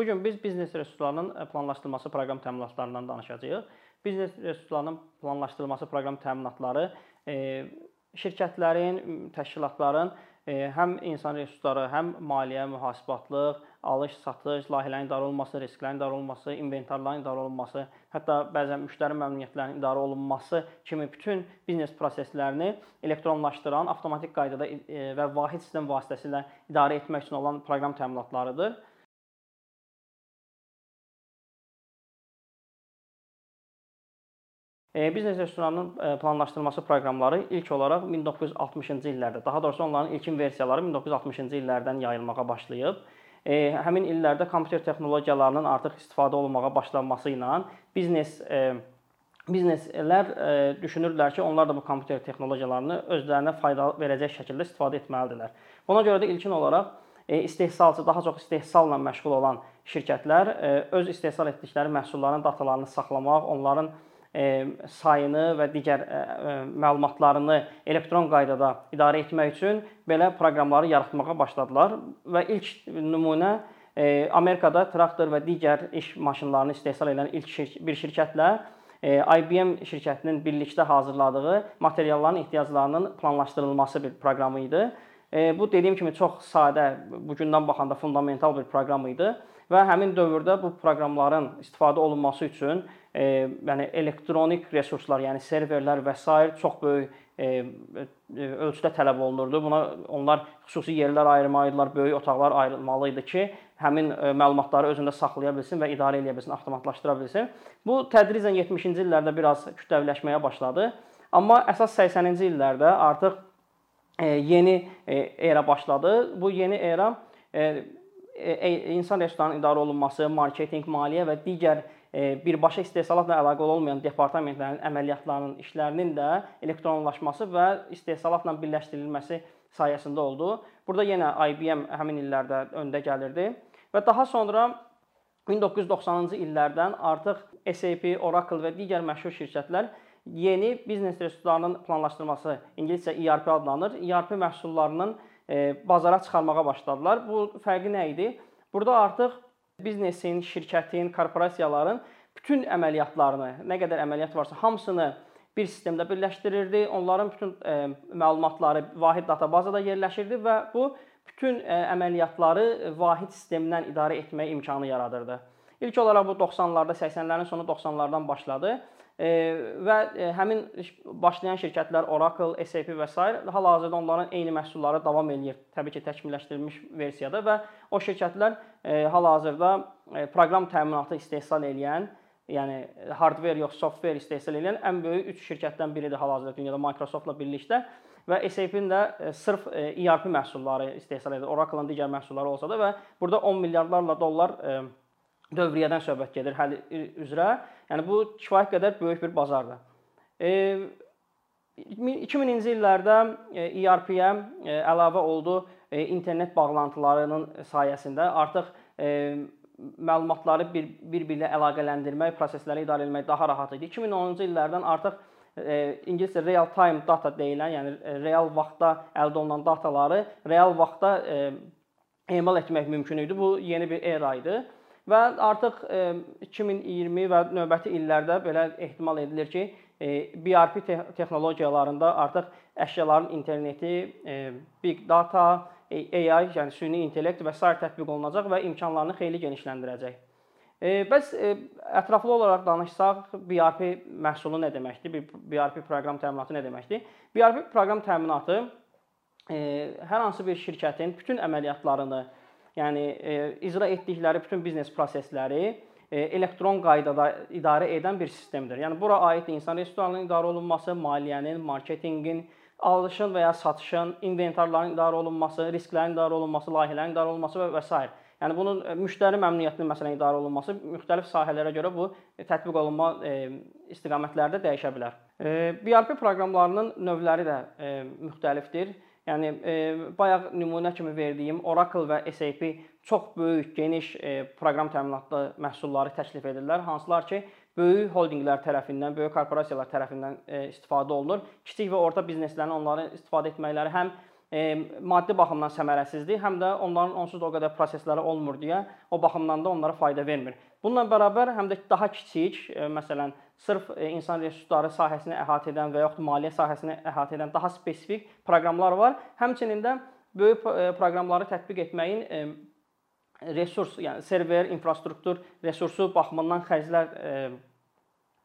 Bu gün biz biznes resurslarının planlaşdırılması proqram təminatlarından danışacağıq. Biznes resurslarının planlaşdırılması proqram təminatları şirkətlərin, təşkilatların həm insan resursları, həm maliyyə, mühasibatlıq, alış-satış, layihələrin idarə olunması, risklərin idarə olunması, inventarların idarə olunması, hətta bəzən müştəri məmnuniyyətlərinin idarə olunması kimi bütün biznes proseslərini elektronlaşdıran, avtomatik qaydada və vahid sistem vasitəsilə idarə etmək üçün olan proqram təminatlarıdır. Biznes restoranının e, planlaşdırılması proqramları ilk olaraq 1960-cı illərdə, daha doğrusu onların ilkin versiyaları 1960-cı illərdən yayılmağa başlayıb. E, həmin illərdə kompüter texnologiyalarının artıq istifadə olunmağa başlanması ilə biznes bizneslər düşünürlər ki, onlar da bu kompüter texnologiyalarını özlərinə fayda verəcək şəkildə istifadə etməlidirlər. Buna görə də ilkin olaraq istehsalçı, daha çox istehsalla məşğul olan şirkətlər öz istehsal etdikləri məhsulların datalarını saxlamaq, onların sayını və digər məlumatlarını elektron qaydada idarə etmək üçün belə proqramları yaratmağa başladılar və ilk nümunə Amerikada traktor və digər iş maşınlarını istehsal edən ilk bir şirkətlə IBM şirkətinin birlikdə hazırladığı materialların ehtiyaclarının planlaşdırılması bir proqramı idi. Bu dediyim kimi çox sadə, bu gündən baxanda fundamental bir proqram idi və həmin dövrdə bu proqramların istifadə olunması üçün e, yəni elektronik resurslar, yəni serverlər və s. çox böyük e, ölçüdə tələb olunurdu. Buna onlar xüsusi yerlər ayırmalıdılar, böyük otaqlar ayrılmalı idi ki, həmin e, məlumatları özündə saxlaya bilsin və idarə edə bilsin, avtomatlaşdıra bilsin. Bu tədricən 70-ci illərdə biraz kütləviləşməyə başladı. Amma əsas 80-ci illərdə artıq e, yeni e, era başladı. Bu yeni era insan resurslarının idarə olunması, marketinq, maliyyə və digər birbaşa istehsalatla əlaqəli olmayan departamentlərin əməliyyatlarının işlərinin də elektronlaşması və istehsalatla birləşdirilməsi sayəsində oldu. Burada yenə IBM həmin illərdə öndə gəlirdi və daha sonra 1990-cı illərdən artıq SAP, Oracle və digər məşhur şirkətlər yeni biznes resurslarının planlaşdırılması, ingiliscə ERP adlanır, ERP məhsullarının bazara çıxarmağa başladılar. Bu fərqi nə idi? Burada artıq biznesin, şirkətin, korporasiyaların bütün əməliyyatlarını, nə qədər əməliyyat varsa, hamısını bir sistemdə birləşdirirdi. Onların bütün ə, məlumatları vahid databazada yerləşirdi və bu bütün ə, əməliyyatları vahid sistemdən idarə etmək imkanı yaradırdı. İlk olaraq bu 90-larda, 80-lərin sonu 90-lardan başladı və həmin başlayan şirkətlər Oracle, SAP və s. hal-hazırda onların eyni məhsulları davam eləyir. Təbii ki, təkmilləşdirilmiş versiyada və o şirkətlər hal-hazırda proqram təminatı istehsal edən, yəni hardware yox, software istehsal edən ən böyük 3 şirkətdən biridir hal-hazırda dünyada Microsoftla birlikdə və SAP-in də sırf ERP məhsulları istehsal edir. Oracle-ın digər məhsulları olsa da və burada 10 milyardlarla dollar dövriyyədən söhbət gedir həll üzrə. Yəni bu kifayət qədər böyük bir bazardır. E, 2000-ci illərdə ERP-yə e, əlavə oldu e, internet bağlantılarının sayəsində artıq e, məlumatları bir-biri ilə əlaqələndirmək, prosesləri idarə etmək daha rahat idi. 2010-cu illərdən artıq ingiliscə real time data deyilən, yəni real vaxtda əldə olunan dataları real vaxtda emal etmək mümkün idi. Bu yeni bir era idi. Və artıq 2020 və növbəti illərdə belə ehtimal edilir ki, BRP texnologiyalarında artıq əşyaların interneti, big data, AI, yəni süni intellekt və sair tətbiq olunacaq və imkanlarını xeyli genişləndirəcək. Bəs ətraflı olaraq danışsaq, BRP məhsulu nə deməkdir? Bir BRP proqram təminatı nə deməkdir? BRP proqram təminatı hər hansı bir şirkətin bütün əməliyyatlarını yəni e, icra etdikləri bütün biznes prosesləri e, elektron qaydada idarə edən bir sistemdir. Yəni bura aid insan resurslarının idarə olunması, maliyyənin, marketinqin, alışın və ya satışın, inventarların idarə olunması, risklərin idarə olunması, layihələrin idarə olunması və və s. Yəni bunun e, müştəri məmnuniyyətinin məsələn idarə olunması müxtəlif sahələrə görə bu tətbiq olunma e, istiqamətləri də dəyişə bilər. BRP proqramlarının növləri də müxtəlifdir. Yəni e, bayaq nümunə kimi verdiyim Oracle və SAP çox böyük, geniş e, proqram təminatlı məhsulları təklif edirlər, hansılar ki, böyük holdinqlər tərəfindən, böyük korporasiyalar tərəfindən e, istifadə olunur. Kiçik və orta bizneslərin onları istifadə etməkləri həm maddi baxımdan səmərəsizdir, həm də onların onsuz da o qədər prosesləri olmur deyə o baxımdan da onlara fayda vermir. Bununla bərabər həm də daha kiçik, məsələn, sırf insan resursları sahəsini əhatə edən və yaxud maliyyə sahəsini əhatə edən daha spesifik proqramlar var. Həmçinin də böyük proqramları tətbiq etməyin resurs, yəni server, infrastruktur resursu baxımından xərclər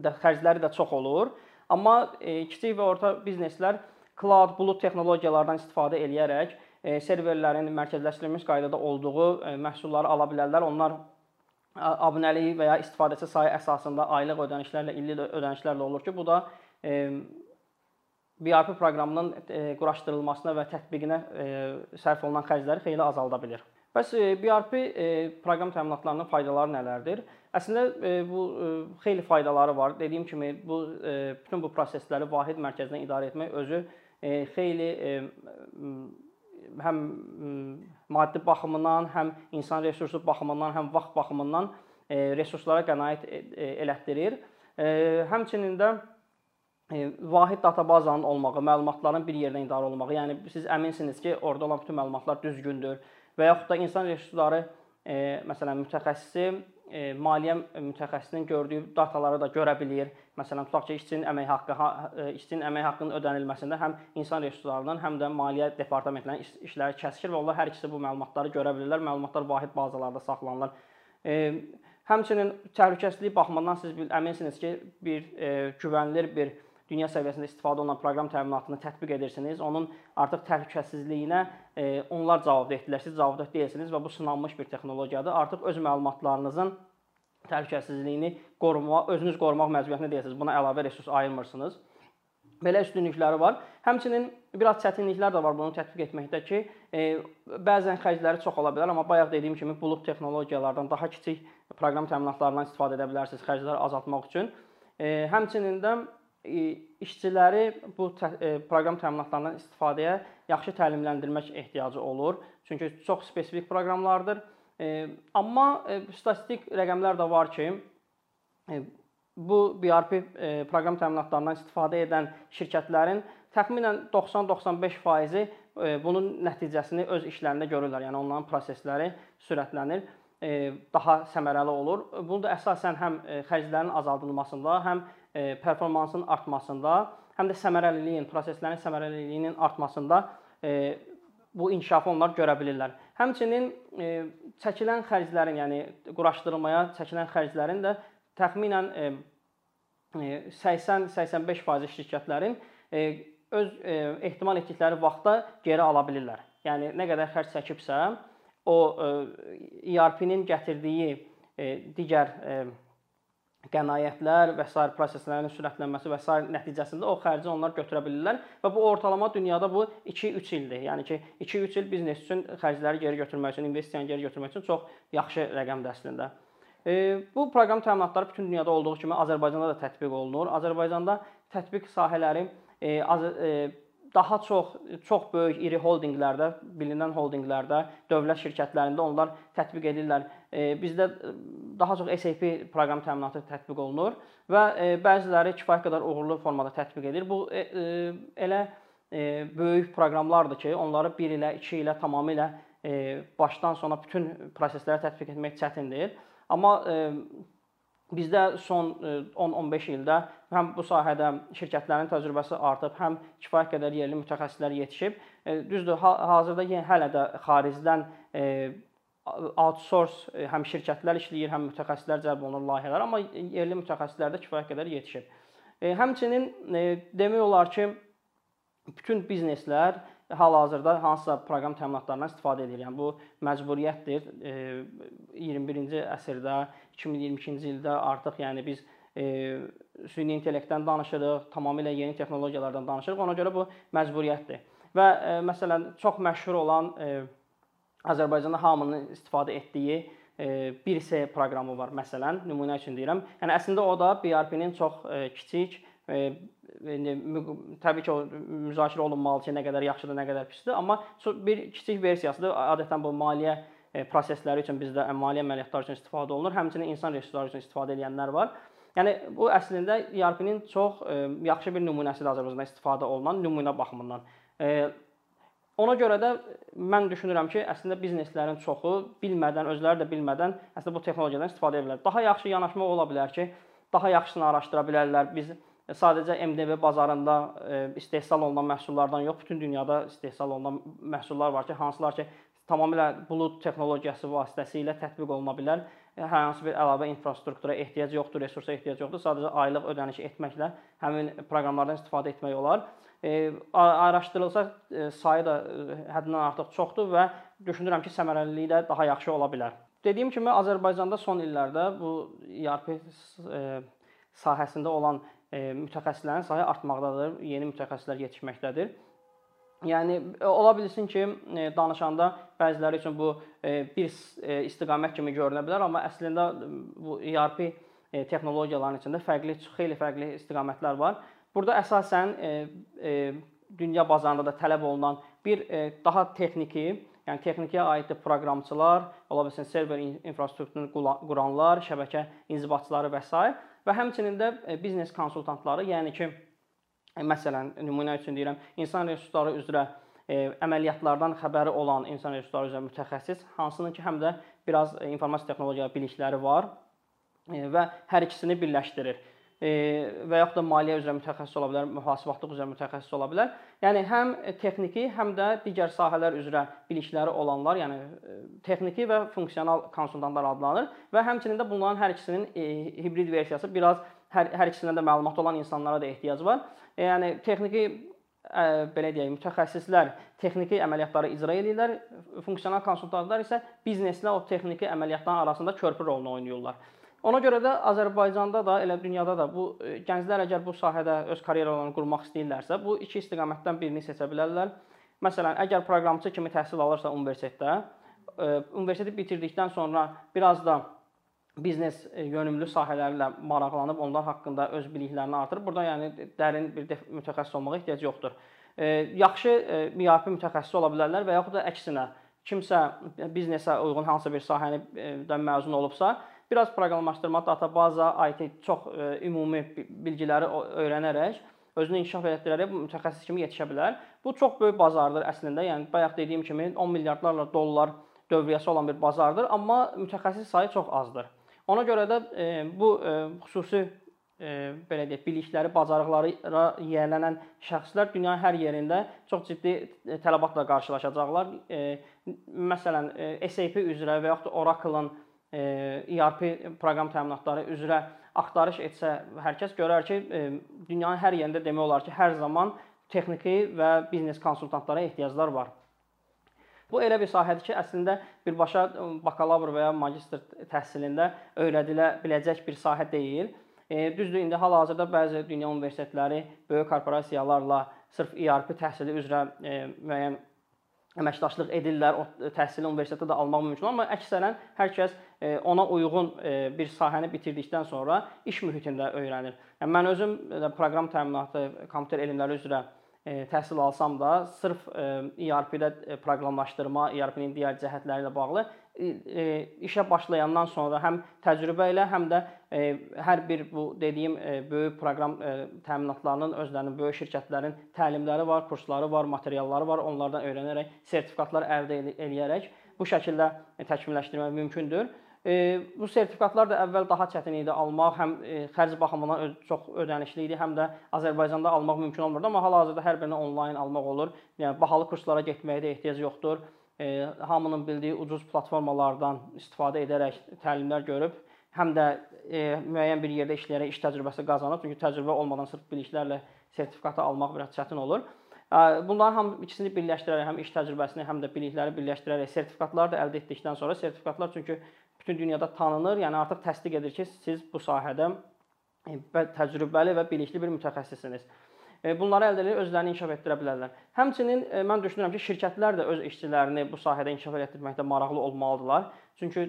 də xərcləri də çox olur. Amma kiçik və orta bizneslər cloud, bulut texnologiyalardan istifadə eləyərək e, serverlərin mərkəzləşdirilmiş qaydada olduğu e, məhsulları ala bilərlər. Onlar abunəlik və ya istifadəçi sayı əsasında aylıq ödənişlərlə, illik ödənişlərlə olur ki, bu da BRP e, proqramının quraşdırılmasına və tətbiqinə sərf olunan xərcləri xeyli azalda bilər. Bəs BRP proqram təminatlarının faydaları nələrdir? Əslində bu xeyli faydaları var. Dediyim kimi bu bütün bu prosesləri vahid mərkəzdən idarə etmək özü xeyli həm maddi baxımından, həm insan resursu baxımından, həm vaxt baxımından resurslara qənaət e, e, elətdirir. Həmçinin də vahid databazanın olmağı, məlumatların bir yerdə idarə olunmağı, yəni siz əminsiniz ki, orada olan bütün məlumatlar düzgündür və yaxud da insan resursları məsələn mütəxəssisi e, maliyyə mütəxəssisinin gördüyü dataları da görə bilir. Məsələn, tutaq ki, işçinin əmək haqqı, e, işçinin əmək haqqının ödənilməsində həm insan resurslarından, həm də maliyyə departamentlərinin iş, işləri kəsişir və onlar hər ikisi bu məlumatları görə bilirlər. Məlumatlar vahid bazalarda saxlanılır. E, həmçinin təhlükəsizlik baxımından siz əminsiniz ki, bir e, güvənilir bir dünya səviyyəsində istifadə olunan proqram təminatını tətbiq edirsiniz. Onun artıq təhlükəsizliyinə e, onlar cavabdehdirlər. Siz cavabdeh deyilsiniz və bu sınanmış bir texnologiyadır. Artıq öz məlumatlarınızın təhlükəsizliyini qorumaq, özünüz qorumaq məcburiyyətində deyilsiniz. Buna əlavə resurs ayırmırsınız. Belə üstünlükləri var. Həmçinin biraz çətinliklər də var bunu tətbiq etməkdə ki, e, bəzən xərcləri çox ola bilər, amma bayaq dediyim kimi bulut texnologiyalardan daha kiçik proqram təminatlarından istifadə edə bilərsiniz xərcləri azaltmaq üçün. E, həmçinin də işçiləri bu e, proqram təminatlarından istifadəyə yaxşı təlimləndirmək ehtiyacı olur. Çünki çox spesifik proqramlardır. E, amma e, statistik rəqəmlər də var ki, bu BRP proqram təminatlarından istifadə edən şirkətlərin təxminən 90-95%-i bunun nəticəsini öz işlərində görürlər. Yəni onların prosesləri sürətlənir, daha səmərəli olur. Bunu da əsasən həm xərclərin azaldılmasında, həm performansın artmasında, həm də səmərəliliyin, proseslərin səmərəliliyinin artmasında e, bu inkişafı onlar görə bilirlər. Həmçinin e, çəkilən xərclərin, yəni quraşdırılmaya çəkilən xərclərin də təxminən 80-85% şirkətlərin öz ehtimal etdikləri vaxtda geri ala bilirlər. Yəni nə qədər xərc çəkibsə, o ERP-nin gətirdiyi digər qənaətlər və sair proseslərin sürətlənməsi və sair nəticəsində o xərci onlar götürə bilirlər və bu ortalama dünyada bu 2-3 ildir. Yəni ki, 2-3 il biznes üçün xərcləri geri götürmək üçün, investisiyanı geri götürmək üçün çox yaxşı rəqəmdir əslində. E, bu proqram təminatları bütün dünyada olduğu kimi Azərbaycanda da tətbiq olunur. Azərbaycanda tətbiq sahələri e, az, e, daha çox çox böyük iri holdinqlərdə, bilinən holdinqlərdə, dövlət şirkətlərində onlar tətbiq edirlər. E, bizdə e, daha çox SAP proqram təminatı tətbiq olunur və e, bəziləri kifayət qədər uğurlu formada tətbiq edir. Bu elə böyük proqramlardır ki, onları 1 ilə, 2 ilə tamamilə başdan sona bütün prosesləri tətbiq etmək çətindir. Amma Bizdə son 10-15 e, ildə həm bu sahədə şirkətlərin təcrübəsi artıb, həm kifayət qədər yerli mütəxəssislər yetişib. E, düzdür, hazırda yenə hələ də xaricdən e, outsource həm şirkətlər işləyir, həm mütəxəssislər cəlb olunur layihələr, amma yerli mütəxəssislər də kifayət qədər yetişib. Həmçinin demək olar ki, bütün bizneslər hal-hazırda hansısa proqram təminatlarından istifadə edir. Yəni bu məcburiyyətdir. 21-ci əsrdə, 2022-ci ildə artıq yəni biz e, süni intellektdən danışırıq, tamamilə yeni texnologiyalardan danışırıq. Ona görə bu məcburiyyətdir. Və e, məsələn çox məşhur olan e, Azərbaycanda hamının istifadə etdiyi e, 1C proqramı var məsələn, nümunə üçün deyirəm. Yəni əslində o da BRP-nin çox kiçik indi təbii ki, o müzakirə olunmalı ki, nə qədər yaxşıdır, nə qədər pisdir, amma bir kiçik versiyasıdır. Adətən bu maliyyə prosesləri üçün bizdə maliyyə əməliyyatları üçün istifadə olunur. Həmçinin insan resursları üçün istifadə edənlər var. Yəni bu əslində ERP-nin çox ə, e, yaxşı bir nümunəsidir Azərbaycanda istifadə olunan nümunə baxımından. Ə, e, Ona görə də mən düşünürəm ki, əslində bizneslərin çoxu bilmədən, özləri də bilmədən əslində bu texnologiyadan istifadə edə bilər. Daha yaxşı yanaşma ola bilər ki, daha yaxşısını araşdıra bilərlər. Biz sadəcə MDB bazarında istehsal olunan məhsullardan yox, bütün dünyada istehsal olunan məhsullar var ki, hansılar ki, tamamilə bulud texnologiyası vasitəsilə tətbiq oluna bilər. Hər hansı bir əlavə infrastruktura ehtiyac yoxdur, resursa ehtiyac yoxdur. Sadəcə aylıq ödəniş etməklə həmin proqramlardan istifadə etmək olar. E, araşdırılsa e, sayı da e, həddindən artıq çoxdur və düşünürəm ki, səmərəliliyi də daha yaxşı ola bilər. Dediyim kimi Azərbaycanda son illərdə bu ERP sahəsində olan mütəxəssislərin sayı artmaqdadır, yeni mütəxəssislər yetişməkdədir. Yəni ola bilsin ki, danışanda bəziləri üçün bu bir istiqamət kimi görünə bilər, amma əslində bu ERP texnologiyaların içində fərqli, xeyli fərqli istiqamətlər var. Burada əsasən dünya bazarında da tələb olunan bir daha texniki Yəni texnikaya aid proqramçılar, ola bilsin server infrastrukturunu quranlar, şəbəkə inzibatçıları və s. və həmçinin də e, biznes konsultantları, yəni ki, e, məsələn, nümunə üçün deyirəm, insan resursları üzrə e, əməliyyatlardan xəbəri olan insan resursları üzrə mütəxəssis, hansının ki, həm də biraz informasiya texnologiya bilikləri var və hər ikisini birləşdirir və yaxud da maliyyə üzrə mütəxəssis ola bilər, mühasibatlıq üzrə mütəxəssis ola bilər. Yəni həm texniki, həm də digər sahələr üzrə bilikləri olanlar, yəni texniki və funksional konsultantlar adlanır və həmçinin də bunların hər ikisinin hibrid versiyası biraz hər hər ikisindən də məlumat olan insanlara da ehtiyac var. Yəni texniki ə, belə deyək, mütəxəssislər texniki əməliyyatları icra edirlər, funksional konsultantlar isə bizneslə o texniki əməliyyatların arasında körpü rolunu oynayırlar. Ona görə də Azərbaycanda da, elə dünyada da bu e, gənclər əgər bu sahədə öz karyeralarını qurmaq istəyirlərsə, bu iki istiqamətdən birini seçə bilərlər. Məsələn, əgər proqramçı kimi təhsil alırsa universitetdə, e, universiteti bitirdikdən sonra biraz da biznes e, yönümlü sahələrlə maraqlanıb onlar haqqında öz biliklərini artırır. Burada yəni dərin bir mütəxəssis olmağa ehtiyac yoxdur. Yaxşı MİAP mütəxəssisi ola bilərlər və yaxud da əksinə kimsə biznesə uyğun hansısa bir sahədən məzun olubsa, biraz proqramlaşdırma, databaza, IT çox e, ümumi bilgiləri öyrənərək özünü inkişaf etdirərək mütəxəssis kimi yetişə bilər. Bu çox böyük bazardır əslində. Yəni bayaq dediyim kimi 10 milyardlarla dollar dövriyyəsi olan bir bazardır, amma mütəxəssis sayı çox azdır. Ona görə də e, bu e, xüsusi e, belə deyək, bilikləri, bacarıqları yiyələnən şəxslər dünyanın hər yerində çox ciddi e, tələbatla qarşılaşacaqlar. E, məsələn, e, SAP üzrə və yaxud da Oracle-ın ERP proqram təminatları üzrə axtarış etsə, hər kəs görər ki, dünyanın hər yerində demək olar ki, hər zaman texniki və biznes konsultantlara ehtiyaclar var. Bu elə bir sahədir ki, əslində birbaşa bakalavr və ya magistr təhsilində öyrədilə biləcək bir sahə deyil. E, düzdür, indi hal-hazırda bəzi dünya universitetləri böyük korporasiyalarla sırf ERP təhsili üzrə e, müəyyən əməkdaşlıq edirlər, o təhsili universitetdə də almaq mümkün, amma əksərən hər kəs e, ona uyğun e, bir sahəni bitirdikdən sonra iş mühitində öyrənir. Yəni mən özüm proqram təminatı, kompüter elmləri üzrə e, təhsil alsam da, sırf ERP-də proqramlaşdırma, ERP-nin digər cəhətləri ilə bağlı işə başlayandan sonra həm təcrübə ilə, həm də hər bir bu dediyim böyük proqram təminatlarının özlərinin böyük şirkətlərin təlimləri var, kursları var, materialları var. Onlardan öyrənərək sertifikatlar əldə eləyərək bu şəkildə təkmilləşdirmək mümkündür. Bu sertifikatlar da əvvəl daha çətin idi almaq, həm xərc baxımından çox ödənişli idi, həm də Azərbaycanda almaq mümkün olmurdu, amma hal-hazırda hər birini onlayn almaq olur. Yəni bahalı kurslara getməyə də ehtiyac yoxdur hamının bildiyi ucuz platformalardan istifadə edərək təlimlər görüb, həm də e, müəyyən bir yerdə işləyərək iş təcrübəsi qazanıb. Çünki təcrübə olmadan sırf biliklərlə sertifikatı almaq biraz çətin olur. Bunların ham ikisini birləşdirərək, həm iş təcrübəsini, həm də bilikləri birləşdirərək sertifikatları da əldə etdikdən sonra sertifikatlar çünki bütün dünyada tanınır, yəni artıq təsdiq edir ki, siz bu sahədə e, təcrübəli və bilikli bir mütəxəssissiniz. E, bunları əldə edib özlərini inkişaf etdirə bilərlər. Həmçinin e, mən düşünürəm ki, şirkətlər də öz işçilərini bu sahədə inkişaf etdirməkdə maraqlı olmalıdırlar. Çünki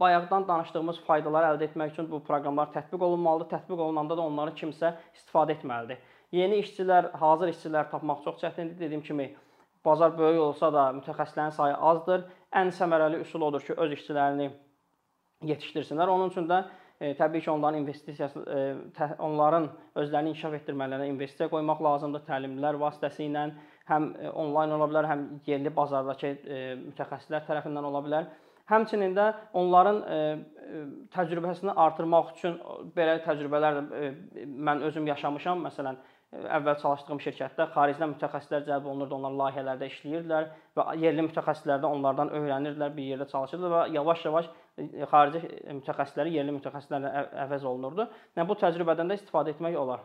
bayaqdan danışdığımız faydaları əldə etmək üçün bu proqramlar tətbiq olunmalıdır. Tətbiq olunanda da onları kimsə istifadə etməlidir. Yeni işçilər, hazır işçilər tapmaq çox çətindir. Dediyim kimi, bazar böyük olsa da mütəxəssislərin sayı azdır. Ən səmərəli üsul odur ki, öz işçilərini yetişdirsinlər. Onun üçün də e, təbii ki, onların investisiyası e, tə, onların özlərini inkişaf etdirmələrinə investisiya qoymaq lazımdır təlimlər vasitəsilə həm onlayn ola bilər, həm yerli bazardakı mütəxəssislər tərəfindən ola bilər. Həmçinin də onların təcrübəsini artırmaq üçün belə təcrübələr də mən özüm yaşamışam. Məsələn, əvvəl çalışdığım şirkətdə xaricdən mütəxəssislər cəlb olunurdu, onlar layihələrdə işləyirdilər və yerli mütəxəssislər də onlardan öyrənirdilər, bir yerdə çalışırdılar və yavaş-yavaş xarici mütəxəssisləri yerli mütəxəssislərlə əvəz olunurdu. Yəni bu təcrübədən də istifadə etmək olar.